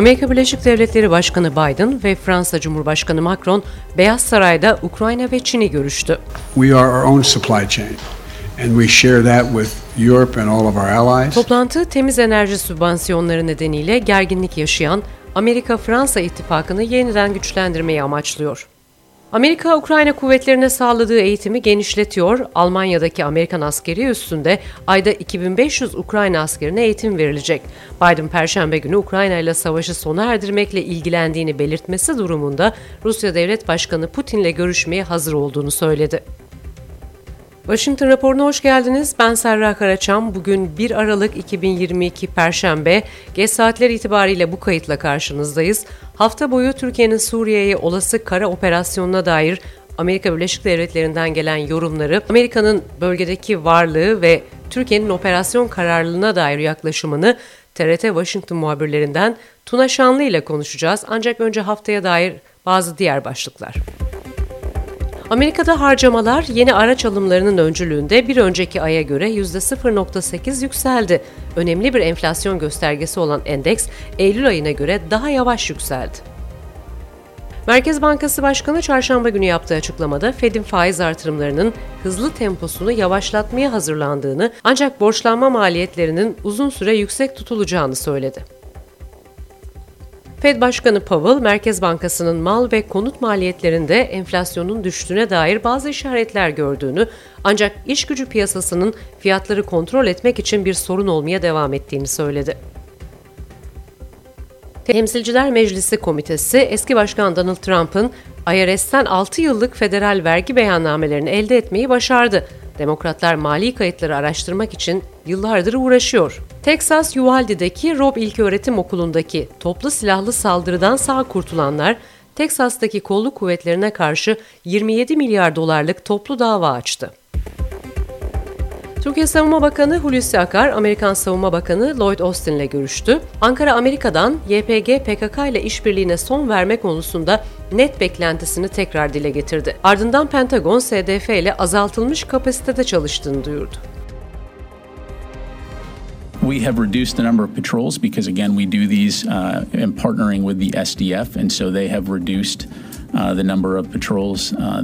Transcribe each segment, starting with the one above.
Amerika Birleşik Devletleri Başkanı Biden ve Fransa Cumhurbaşkanı Macron Beyaz Saray'da Ukrayna ve Çin'i görüştü. We are our own supply chain and we share that with Europe and all of our allies. Toplantı temiz enerji sübvansiyonları nedeniyle gerginlik yaşayan Amerika-Fransa ittifakını yeniden güçlendirmeyi amaçlıyor. Amerika, Ukrayna kuvvetlerine sağladığı eğitimi genişletiyor. Almanya'daki Amerikan askeri üstünde ayda 2500 Ukrayna askerine eğitim verilecek. Biden Perşembe günü Ukrayna ile savaşı sona erdirmekle ilgilendiğini belirtmesi durumunda Rusya Devlet Başkanı Putin'le görüşmeye hazır olduğunu söyledi. Washington raporuna hoş geldiniz. Ben Serra Karaçam. Bugün 1 Aralık 2022 Perşembe. Geç saatler itibariyle bu kayıtla karşınızdayız. Hafta boyu Türkiye'nin Suriye'ye olası kara operasyonuna dair Amerika Birleşik Devletleri'nden gelen yorumları, Amerika'nın bölgedeki varlığı ve Türkiye'nin operasyon kararlılığına dair yaklaşımını TRT Washington muhabirlerinden Tuna Şanlı ile konuşacağız. Ancak önce haftaya dair bazı diğer başlıklar. Amerika'da harcamalar yeni araç alımlarının öncülüğünde bir önceki aya göre %0.8 yükseldi. Önemli bir enflasyon göstergesi olan endeks Eylül ayına göre daha yavaş yükseldi. Merkez Bankası Başkanı çarşamba günü yaptığı açıklamada Fed'in faiz artırımlarının hızlı temposunu yavaşlatmaya hazırlandığını ancak borçlanma maliyetlerinin uzun süre yüksek tutulacağını söyledi. Fed Başkanı Powell, Merkez Bankası'nın mal ve konut maliyetlerinde enflasyonun düştüğüne dair bazı işaretler gördüğünü, ancak iş gücü piyasasının fiyatları kontrol etmek için bir sorun olmaya devam ettiğini söyledi. Temsilciler Meclisi Komitesi, eski başkan Donald Trump'ın IRS'ten 6 yıllık federal vergi beyannamelerini elde etmeyi başardı. Demokratlar mali kayıtları araştırmak için yıllardır uğraşıyor. Texas Uvalde'deki Rob İlköğretim Okulu'ndaki toplu silahlı saldırıdan sağ kurtulanlar Teksas'taki kolluk kuvvetlerine karşı 27 milyar dolarlık toplu dava açtı. Türkiye Savunma Bakanı Hulusi Akar, Amerikan Savunma Bakanı Lloyd Austin ile görüştü. Ankara Amerika'dan YPG PKK ile işbirliğine son verme konusunda net beklentisini tekrar dile getirdi. Ardından Pentagon SDF ile azaltılmış kapasitede çalıştığını duyurdu. We have reduced the number of patrols because, again, we do these uh, in partnering with the SDF, and so they have reduced the uh,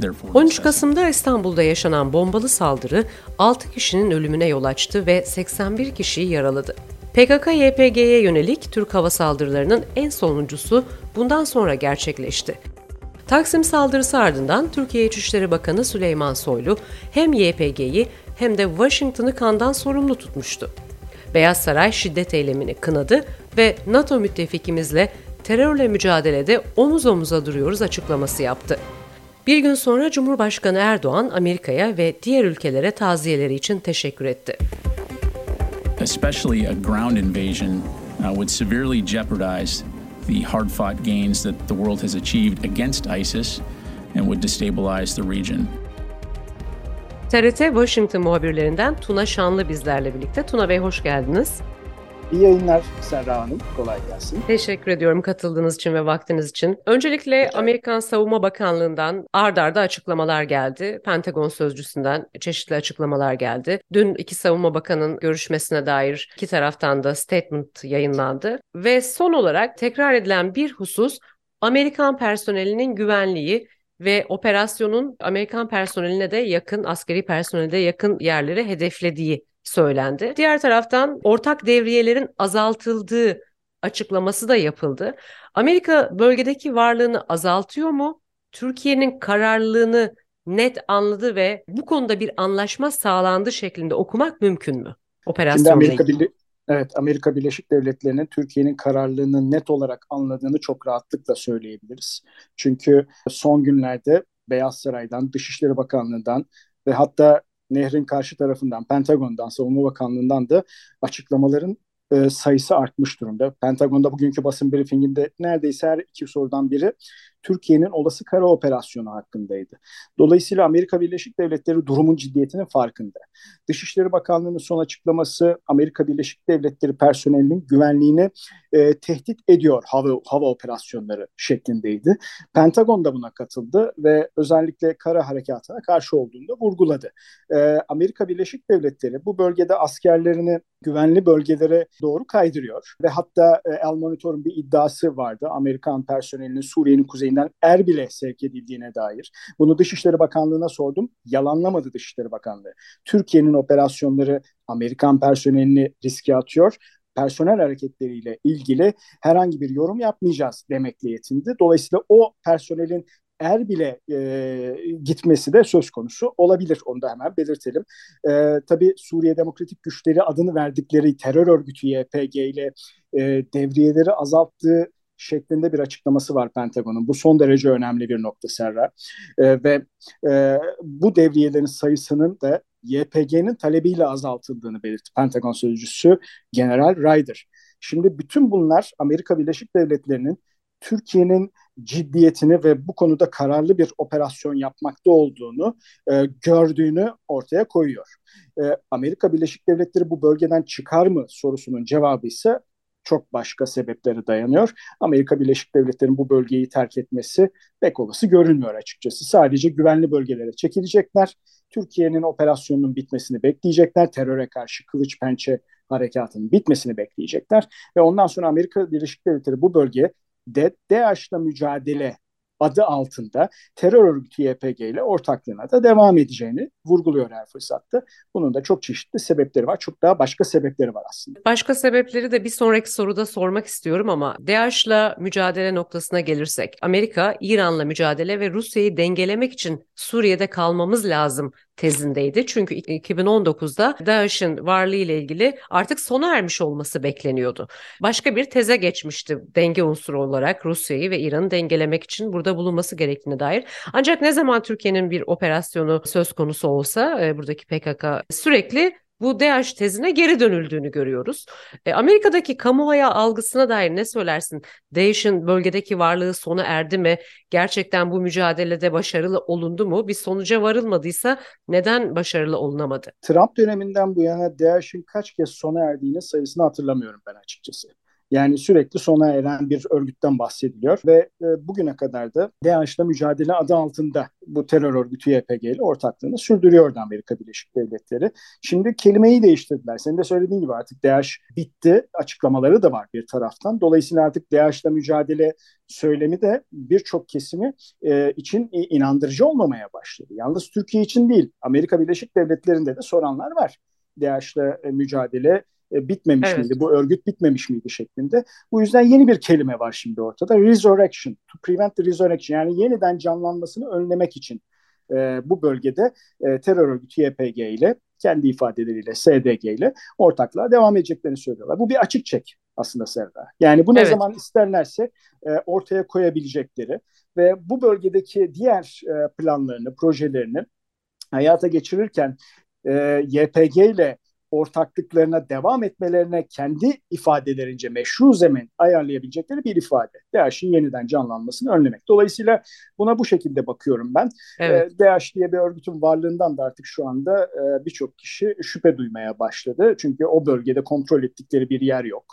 therefore 13 Kasım'da İstanbul'da yaşanan bombalı saldırı 6 kişinin ölümüne yol açtı ve 81 kişiyi yaraladı. PKK-YPG'ye yönelik Türk hava saldırılarının en sonuncusu bundan sonra gerçekleşti. Taksim saldırısı ardından Türkiye İçişleri Bakanı Süleyman Soylu hem YPG'yi hem de Washington'ı kandan sorumlu tutmuştu. Beyaz Saray şiddet eylemini kınadı ve NATO müttefikimizle terörle mücadelede omuz omuza duruyoruz açıklaması yaptı. Bir gün sonra Cumhurbaşkanı Erdoğan Amerika'ya ve diğer ülkelere taziyeleri için teşekkür etti. Especially a ground invasion uh, would severely jeopardize the hard-fought gains that the world has achieved against ISIS and would destabilize the region. TRT Washington muhabirlerinden Tuna Şanlı bizlerle birlikte. Tuna Bey hoş geldiniz. İyi yayınlar Serra Hanım. Kolay gelsin. Teşekkür ediyorum katıldığınız için ve vaktiniz için. Öncelikle Amerikan Savunma Bakanlığı'ndan ard arda açıklamalar geldi. Pentagon sözcüsünden çeşitli açıklamalar geldi. Dün iki savunma bakanın görüşmesine dair iki taraftan da statement yayınlandı. Ve son olarak tekrar edilen bir husus Amerikan personelinin güvenliği ve operasyonun Amerikan personeline de yakın, askeri personelde yakın yerlere hedeflediği söylendi. Diğer taraftan ortak devriyelerin azaltıldığı açıklaması da yapıldı. Amerika bölgedeki varlığını azaltıyor mu? Türkiye'nin kararlılığını net anladı ve bu konuda bir anlaşma sağlandı şeklinde okumak mümkün mü? Operasyonla Amerika, Birle evet, Amerika Birleşik Devletleri'nin Türkiye'nin kararlılığını net olarak anladığını çok rahatlıkla söyleyebiliriz. Çünkü son günlerde Beyaz Saray'dan, Dışişleri Bakanlığı'ndan ve hatta nehrin karşı tarafından, Pentagon'dan, Savunma Bakanlığı'ndan da açıklamaların e, sayısı artmış durumda. Pentagon'da bugünkü basın briefinginde neredeyse her iki sorudan biri Türkiye'nin olası kara operasyonu hakkındaydı. Dolayısıyla Amerika Birleşik Devletleri durumun ciddiyetinin farkında. Dışişleri Bakanlığı'nın son açıklaması Amerika Birleşik Devletleri personelinin güvenliğini e, tehdit ediyor hava, hava operasyonları şeklindeydi. Pentagon da buna katıldı ve özellikle kara harekatına karşı olduğunu da vurguladı. E, Amerika Birleşik Devletleri bu bölgede askerlerini güvenli bölgelere doğru kaydırıyor ve hatta e, El Monitor'un bir iddiası vardı. Amerikan personelinin Suriye'nin kuzeyinden Erbil'e sevk edildiğine dair. Bunu Dışişleri Bakanlığı'na sordum. Yalanlamadı Dışişleri Bakanlığı. Türkiye'nin operasyonları Amerikan personelini riske atıyor personel hareketleriyle ilgili herhangi bir yorum yapmayacağız demekle yetindi. Dolayısıyla o personelin Erbil'e e, gitmesi de söz konusu olabilir. Onu da hemen belirtelim. E, tabii Suriye Demokratik Güçleri adını verdikleri terör örgütü YPG ile e, devriyeleri azalttığı şeklinde bir açıklaması var Pentagon'un. Bu son derece önemli bir nokta Serra. E, ve e, bu devriyelerin sayısının da YPG'nin talebiyle azaltıldığını belirtti Pentagon sözcüsü General Ryder. Şimdi bütün bunlar Amerika Birleşik Devletleri'nin Türkiye'nin ciddiyetini ve bu konuda kararlı bir operasyon yapmakta olduğunu e, gördüğünü ortaya koyuyor. E, Amerika Birleşik Devletleri bu bölgeden çıkar mı sorusunun cevabı ise çok başka sebeplere dayanıyor. Amerika Birleşik Devletleri'nin bu bölgeyi terk etmesi pek olası görünmüyor açıkçası. Sadece güvenli bölgelere çekilecekler. Türkiye'nin operasyonunun bitmesini bekleyecekler. Teröre karşı kılıç pençe harekatının bitmesini bekleyecekler. Ve ondan sonra Amerika Birleşik Devletleri bu bölgeye de DAEŞ'la mücadele adı altında terör örgütü YPG ile ortaklığına da devam edeceğini vurguluyor her fırsatta. Bunun da çok çeşitli sebepleri var. Çok daha başka sebepleri var aslında. Başka sebepleri de bir sonraki soruda sormak istiyorum ama DAEŞ'la mücadele noktasına gelirsek Amerika İran'la mücadele ve Rusya'yı dengelemek için Suriye'de kalmamız lazım tezindeydi. Çünkü 2019'da DAEŞ'in varlığı ile ilgili artık sona ermiş olması bekleniyordu. Başka bir teze geçmişti denge unsuru olarak Rusya'yı ve İran'ı dengelemek için burada bulunması gerektiğine dair. Ancak ne zaman Türkiye'nin bir operasyonu söz konusu olsa e, buradaki PKK sürekli bu DH tezine geri dönüldüğünü görüyoruz. E, Amerika'daki kamuoyu algısına dair ne söylersin? DAEŞ'in bölgedeki varlığı sona erdi mi? Gerçekten bu mücadelede başarılı olundu mu? Bir sonuca varılmadıysa neden başarılı olunamadı? Trump döneminden bu yana DAEŞ'in kaç kez sona erdiğini sayısını hatırlamıyorum ben açıkçası. Yani sürekli sona eren bir örgütten bahsediliyor ve e, bugüne kadar da DAEŞ'la mücadele adı altında bu terör örgütü YPG ile ortaklığını sürdürüyordu Amerika Birleşik Devletleri. Şimdi kelimeyi değiştirdiler. Senin de söylediğin gibi artık DAEŞ bitti açıklamaları da var bir taraftan. Dolayısıyla artık DAEŞ'le mücadele söylemi de birçok kesimi e, için inandırıcı olmamaya başladı. Yalnız Türkiye için değil, Amerika Birleşik Devletleri'nde de soranlar var. DAEŞ'le mücadele e, bitmemiş evet. miydi? Bu örgüt bitmemiş miydi şeklinde. Bu yüzden yeni bir kelime var şimdi ortada. Resurrection. To prevent the resurrection. Yani yeniden canlanmasını önlemek için e, bu bölgede e, terör örgütü YPG ile kendi ifadeleriyle SDG ile ortaklığa devam edeceklerini söylüyorlar. Bu bir açık çek aslında Serda. Yani bu ne evet. zaman isterlerse e, ortaya koyabilecekleri ve bu bölgedeki diğer e, planlarını, projelerini hayata geçirirken e, YPG ile ortaklıklarına devam etmelerine kendi ifadelerince meşru zemin ayarlayabilecekleri bir ifade. DAEŞ'in yeniden canlanmasını önlemek. Dolayısıyla buna bu şekilde bakıyorum ben. Evet. E, DAEŞ diye bir örgütün varlığından da artık şu anda e, birçok kişi şüphe duymaya başladı. Çünkü o bölgede kontrol ettikleri bir yer yok.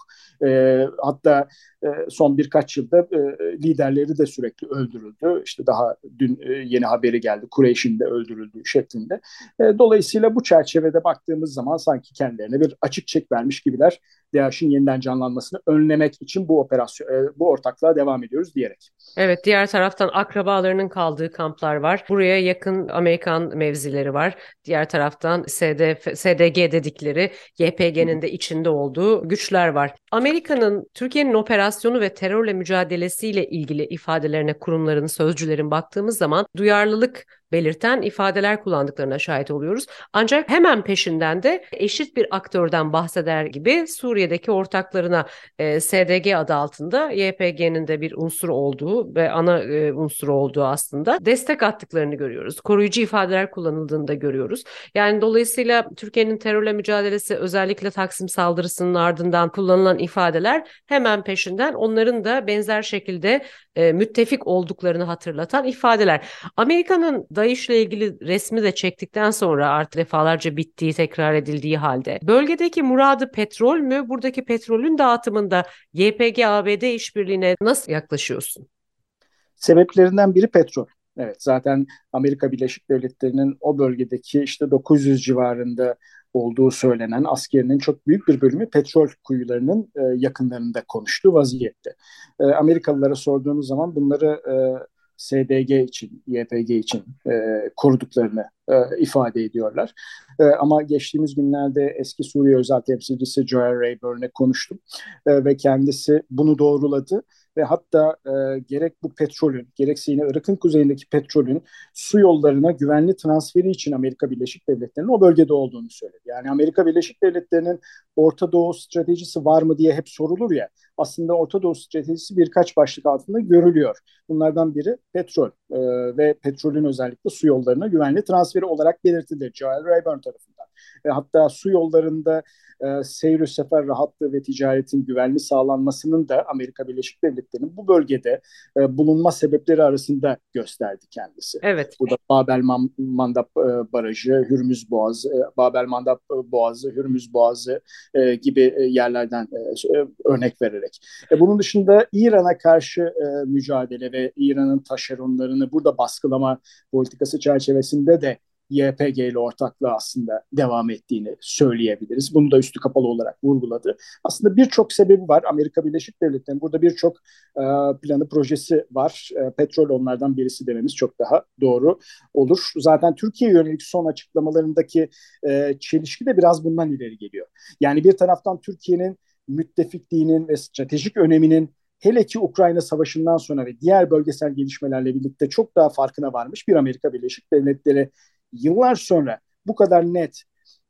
E, hatta e, son birkaç yılda e, liderleri de sürekli öldürüldü. İşte daha dün e, yeni haberi geldi. Kureyş'in de öldürüldüğü şeklinde. E, dolayısıyla bu çerçevede baktığımız zaman sanki sanki kendilerine bir açık çek vermiş gibiler. DAEŞ'in yeniden canlanmasını önlemek için bu operasyon, e, bu ortaklığa devam ediyoruz diyerek. Evet, diğer taraftan akrabalarının kaldığı kamplar var. Buraya yakın Amerikan mevzileri var. Diğer taraftan SDF, SDG dedikleri YPG'nin de içinde olduğu güçler var. Amerika'nın Türkiye'nin operasyonu ve terörle mücadelesiyle ilgili ifadelerine kurumların, sözcülerin baktığımız zaman duyarlılık belirten ifadeler kullandıklarına şahit oluyoruz. Ancak hemen peşinden de eşit bir aktörden bahseder gibi Suriye'deki ortaklarına e, SDG adı altında YPG'nin de bir unsur olduğu ve ana e, unsur olduğu aslında destek attıklarını görüyoruz. Koruyucu ifadeler kullanıldığını da görüyoruz. Yani dolayısıyla Türkiye'nin terörle mücadelesi özellikle Taksim saldırısının ardından kullanılan ifadeler hemen peşinden onların da benzer şekilde e, müttefik olduklarını hatırlatan ifadeler. Amerika'nın DAEŞ'le ilgili resmi de çektikten sonra artık defalarca bittiği tekrar edildiği halde bölgedeki muradı petrol mü? Buradaki petrolün dağıtımında YPG-ABD işbirliğine nasıl yaklaşıyorsun? Sebeplerinden biri petrol. Evet zaten Amerika Birleşik Devletleri'nin o bölgedeki işte 900 civarında olduğu söylenen askerinin çok büyük bir bölümü petrol kuyularının e, yakınlarında konuştuğu vaziyette. E, Amerikalılara sorduğunuz zaman bunları e, SDG için, YPG için e, koruduklarını e, ifade ediyorlar. E, ama geçtiğimiz günlerde eski Suriye özel temsilcisi Joel Rayburn'e konuştum e, ve kendisi bunu doğruladı ve hatta e, gerek bu petrolün gerekse yine Irak'ın kuzeyindeki petrolün su yollarına güvenli transferi için Amerika Birleşik Devletleri'nin o bölgede olduğunu söyledi. Yani Amerika Birleşik Devletleri'nin Orta Doğu stratejisi var mı diye hep sorulur ya. Aslında Orta Doğu stratejisi birkaç başlık altında görülüyor. Bunlardan biri petrol e, ve petrolün özellikle su yollarına güvenli transferi olarak belirtilir Joel Rayburn tarafından. E, hatta su yollarında e, seyir sefer rahatlığı ve ticaretin güvenli sağlanmasının da Amerika Birleşik Devletleri'nin bu bölgede e, bulunma sebepleri arasında gösterdi kendisi. Evet. Burada Babel Mandap e, Barajı, Hürmüz Boğazı, e, Babel Mandap e, Boğazı, Hürmüz Boğazı e, gibi e, yerlerden e, e, örnek vererek. E, bunun dışında İran'a karşı e, mücadele ve İran'ın taşeronlarını burada baskılama politikası çerçevesinde de YPG ile ortaklığı aslında devam ettiğini söyleyebiliriz. Bunu da üstü kapalı olarak vurguladı. Aslında birçok sebebi var. Amerika Birleşik Devletleri'nin burada birçok e, planı, projesi var. E, petrol onlardan birisi dememiz çok daha doğru olur. Zaten Türkiye yönelik son açıklamalarındaki e, çelişki de biraz bundan ileri geliyor. Yani bir taraftan Türkiye'nin müttefikliğinin ve stratejik öneminin hele ki Ukrayna Savaşı'ndan sonra ve diğer bölgesel gelişmelerle birlikte çok daha farkına varmış bir Amerika Birleşik Devletleri yıllar sonra bu kadar net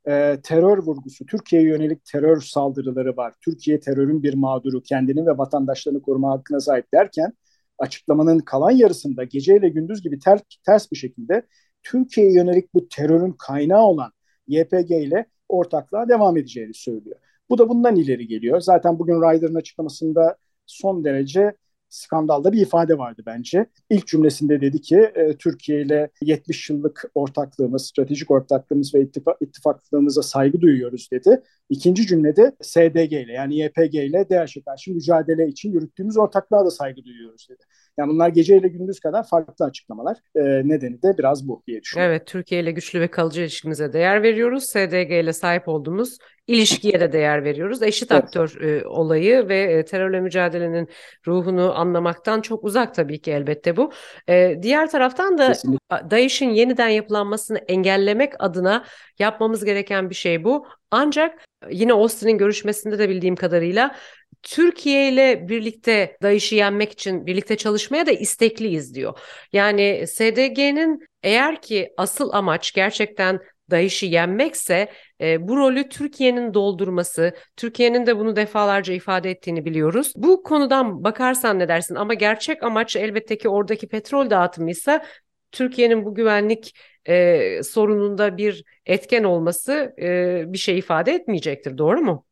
e, terör vurgusu, Türkiye'ye yönelik terör saldırıları var. Türkiye terörün bir mağduru, kendini ve vatandaşlarını koruma hakkına sahip derken açıklamanın kalan yarısında geceyle gündüz gibi ter, ters bir şekilde Türkiye'ye yönelik bu terörün kaynağı olan YPG ile ortaklığa devam edeceğini söylüyor. Bu da bundan ileri geliyor. Zaten bugün Ryder'ın açıklamasında son derece skandalda bir ifade vardı bence. İlk cümlesinde dedi ki e, Türkiye ile 70 yıllık ortaklığımız, stratejik ortaklığımız ve ittifak, ittifaklığımıza saygı duyuyoruz dedi. İkinci cümlede SDG ile yani YPG ile DAEŞ'e karşı mücadele için yürüttüğümüz ortaklığa da saygı duyuyoruz dedi. Yani bunlar gece ile gündüz kadar farklı açıklamalar. E, nedeni de biraz bu diye düşünüyorum. Evet, Türkiye ile güçlü ve kalıcı ilişkimize değer veriyoruz. SDG ile sahip olduğumuz ilişkiye de değer veriyoruz. Eşit evet. aktör e, olayı ve e, terörle mücadelenin ruhunu anlamaktan çok uzak tabii ki elbette bu. E, diğer taraftan da. DAEŞ'in yeniden yapılanmasını engellemek adına yapmamız gereken bir şey bu. Ancak yine Austin'in görüşmesinde de bildiğim kadarıyla Türkiye ile birlikte DAEŞ'i yenmek için birlikte çalışmaya da istekliyiz diyor. Yani SDG'nin eğer ki asıl amaç gerçekten DAEŞ'i yenmekse e, bu rolü Türkiye'nin doldurması, Türkiye'nin de bunu defalarca ifade ettiğini biliyoruz. Bu konudan bakarsan ne dersin? Ama gerçek amaç elbette ki oradaki petrol dağıtımı ise Türkiye'nin bu güvenlik e, sorununda bir etken olması e, bir şey ifade etmeyecektir. Doğru mu?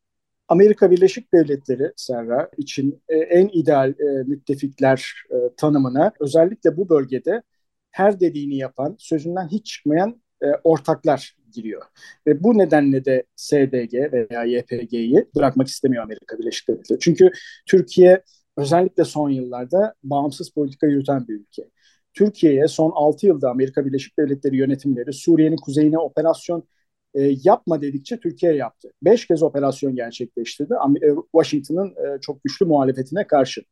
Amerika Birleşik Devletleri Serra için e, en ideal e, müttefikler e, tanımına özellikle bu bölgede her dediğini yapan, sözünden hiç çıkmayan e, ortaklar giriyor. Ve bu nedenle de SDG veya YPG'yi bırakmak istemiyor Amerika Birleşik Devletleri. Çünkü Türkiye özellikle son yıllarda bağımsız politika yürüten bir ülke. Türkiye'ye son 6 yılda Amerika Birleşik Devletleri yönetimleri Suriye'nin kuzeyine operasyon e, yapma dedikçe Türkiye yaptı. Beş kez operasyon gerçekleştirdi e, Washington'ın e, çok güçlü muhalefetine karşı.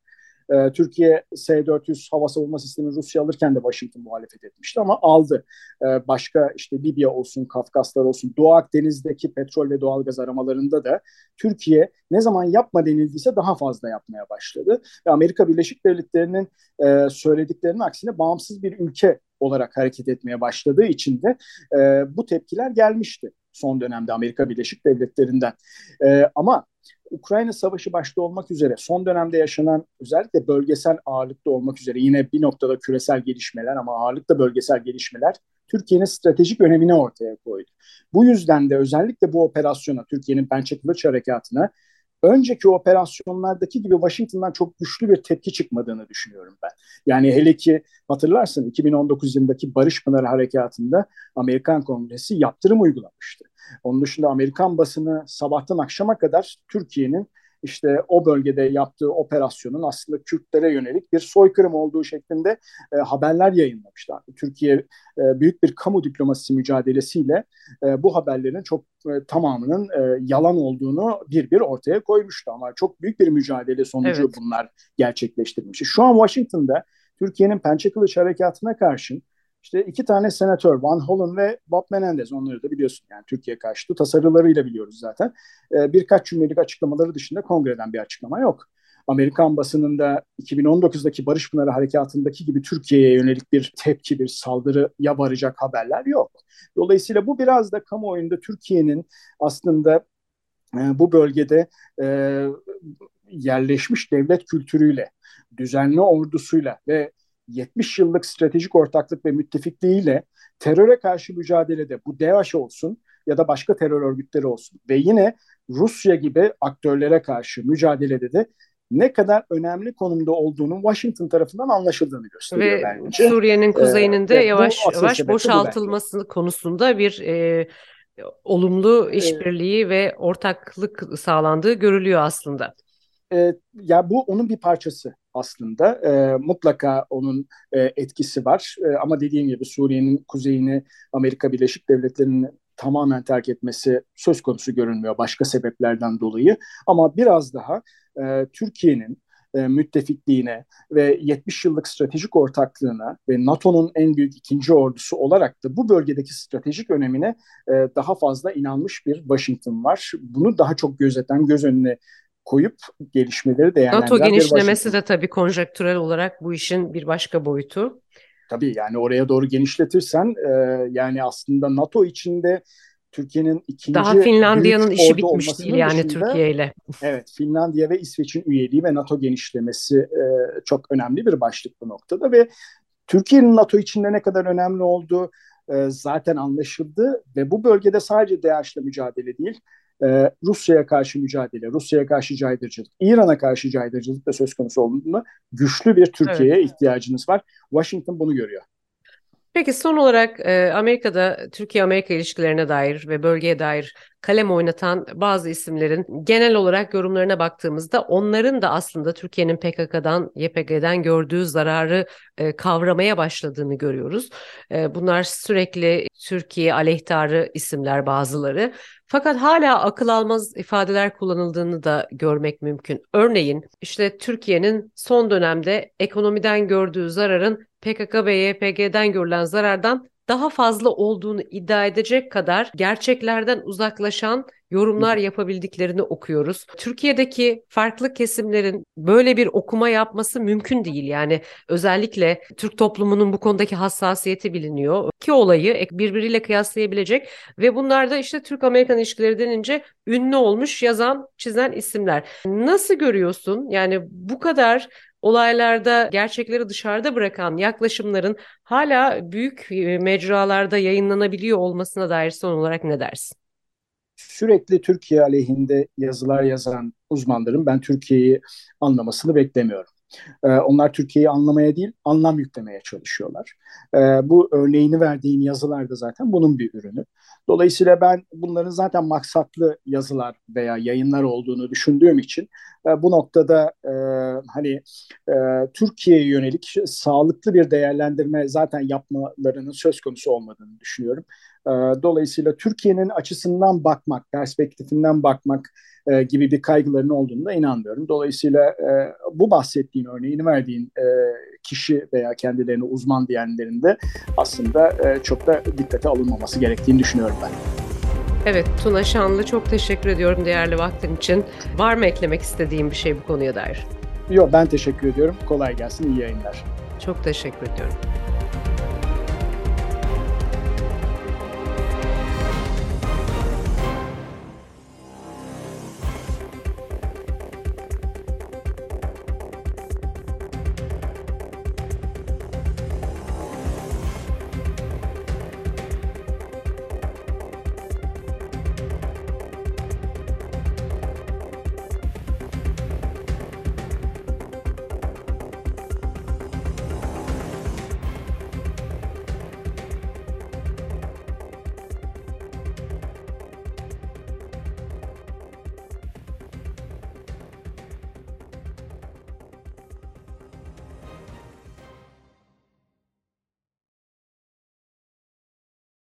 E, Türkiye S-400 hava savunma sistemi Rusya alırken de Washington muhalefet etmişti ama aldı. E, başka işte Libya olsun, Kafkaslar olsun, Doğu Akdeniz'deki petrol ve doğalgaz aramalarında da Türkiye ne zaman yapma denildiyse daha fazla yapmaya başladı. Ve Amerika Birleşik Devletleri'nin e, söylediklerinin aksine bağımsız bir ülke olarak hareket etmeye başladığı için de e, bu tepkiler gelmişti son dönemde Amerika Birleşik Devletleri'nden. E, ama Ukrayna Savaşı başta olmak üzere son dönemde yaşanan özellikle bölgesel ağırlıkta olmak üzere yine bir noktada küresel gelişmeler ama ağırlıkta bölgesel gelişmeler Türkiye'nin stratejik önemini ortaya koydu. Bu yüzden de özellikle bu operasyona, Türkiye'nin Pençe Kılıç Harekatı'na önceki operasyonlardaki gibi Washington'dan çok güçlü bir tepki çıkmadığını düşünüyorum ben. Yani hele ki hatırlarsın 2019 yılındaki Barış Pınarı Harekatı'nda Amerikan Kongresi yaptırım uygulamıştı. Onun dışında Amerikan basını sabahtan akşama kadar Türkiye'nin işte o bölgede yaptığı operasyonun aslında Kürtlere yönelik bir soykırım olduğu şeklinde e, haberler yayınlamışlar. Türkiye e, büyük bir kamu diplomasisi mücadelesiyle e, bu haberlerin çok e, tamamının e, yalan olduğunu bir bir ortaya koymuştu ama çok büyük bir mücadele sonucu evet. bunlar gerçekleştirilmiş. Şu an Washington'da Türkiye'nin Pençe Kılıç Harekatı'na karşın işte iki tane senatör Van Hollen ve Bob Menendez onları da biliyorsun yani Türkiye karşıtı tasarılarıyla biliyoruz zaten. Ee, birkaç cümlelik açıklamaları dışında kongreden bir açıklama yok. Amerikan basınında 2019'daki Barış Pınarı Harekatı'ndaki gibi Türkiye'ye yönelik bir tepki, bir saldırıya varacak haberler yok. Dolayısıyla bu biraz da kamuoyunda Türkiye'nin aslında e, bu bölgede e, yerleşmiş devlet kültürüyle, düzenli ordusuyla ve 70 yıllık stratejik ortaklık ve müttefikliğiyle teröre karşı mücadelede bu DAEŞ olsun ya da başka terör örgütleri olsun ve yine Rusya gibi aktörlere karşı mücadelede de ne kadar önemli konumda olduğunun Washington tarafından anlaşıldığını gösteriyor ve bence. Suriye'nin ee, kuzeyinin de yavaş yavaş boşaltılması konusunda bir e, olumlu işbirliği ee, ve ortaklık sağlandığı görülüyor aslında. E, ya bu onun bir parçası aslında. E, mutlaka onun e, etkisi var. E, ama dediğim gibi Suriye'nin kuzeyini Amerika Birleşik Devletleri'nin tamamen terk etmesi söz konusu görünmüyor başka sebeplerden dolayı. Ama biraz daha e, Türkiye'nin e, müttefikliğine ve 70 yıllık stratejik ortaklığına ve NATO'nun en büyük ikinci ordusu olarak da bu bölgedeki stratejik önemine e, daha fazla inanmış bir Washington var. Bunu daha çok gözeten, göz önüne koyup gelişmeleri değerlendiren NATO genişlemesi de tabii konjektürel olarak bu işin bir başka boyutu. Tabii yani oraya doğru genişletirsen e, yani aslında NATO içinde Türkiye'nin ikinci Daha Finlandiya'nın işi bitmiş değil yani Türkiye ile. Evet Finlandiya ve İsveç'in üyeliği ve NATO genişlemesi e, çok önemli bir başlık bu noktada ve Türkiye'nin NATO içinde ne kadar önemli olduğu e, zaten anlaşıldı ve bu bölgede sadece DAEŞ'le mücadele değil e, Rusya'ya karşı mücadele, Rusya'ya karşı caydırıcılık, İran'a karşı caydırıcılık da söz konusu olduğunda güçlü bir Türkiye'ye evet. ihtiyacınız var. Washington bunu görüyor. Peki son olarak e, Amerika'da Türkiye-Amerika ilişkilerine dair ve bölgeye dair kalem oynatan bazı isimlerin genel olarak yorumlarına baktığımızda onların da aslında Türkiye'nin PKK'dan, YPG'den gördüğü zararı e, kavramaya başladığını görüyoruz. E, bunlar sürekli Türkiye aleyhtarı isimler bazıları. Fakat hala akıl almaz ifadeler kullanıldığını da görmek mümkün. Örneğin işte Türkiye'nin son dönemde ekonomiden gördüğü zararın PKK ve YPG'den görülen zarardan daha fazla olduğunu iddia edecek kadar gerçeklerden uzaklaşan yorumlar yapabildiklerini okuyoruz. Türkiye'deki farklı kesimlerin böyle bir okuma yapması mümkün değil. Yani özellikle Türk toplumunun bu konudaki hassasiyeti biliniyor. İki olayı birbiriyle kıyaslayabilecek ve bunlar da işte Türk-Amerikan ilişkileri denince ünlü olmuş yazan, çizen isimler. Nasıl görüyorsun? Yani bu kadar olaylarda gerçekleri dışarıda bırakan yaklaşımların hala büyük e, mecralarda yayınlanabiliyor olmasına dair son olarak ne dersin? Sürekli Türkiye aleyhinde yazılar yazan uzmanların ben Türkiye'yi anlamasını beklemiyorum. Ee, onlar Türkiye'yi anlamaya değil, anlam yüklemeye çalışıyorlar. Ee, bu örneğini verdiğin yazılar da zaten bunun bir ürünü. Dolayısıyla ben bunların zaten maksatlı yazılar veya yayınlar olduğunu düşündüğüm için e, bu noktada e, hani e, Türkiye'ye yönelik sağlıklı bir değerlendirme zaten yapmalarının söz konusu olmadığını düşünüyorum. E, dolayısıyla Türkiye'nin açısından bakmak, perspektifinden bakmak e, gibi bir kaygılarının olduğunu da inanmıyorum. Dolayısıyla e, bu bahsettiğin örneğini verdiğin e, kişi veya kendilerini uzman diyenlerin de aslında e, çok da dikkate alınmaması gerektiğini düşünüyorum ben. Evet Tuna Şanlı çok teşekkür ediyorum değerli vaktin için. Var mı eklemek istediğim bir şey bu konuya dair? Yok ben teşekkür ediyorum. Kolay gelsin, iyi yayınlar. Çok teşekkür ediyorum.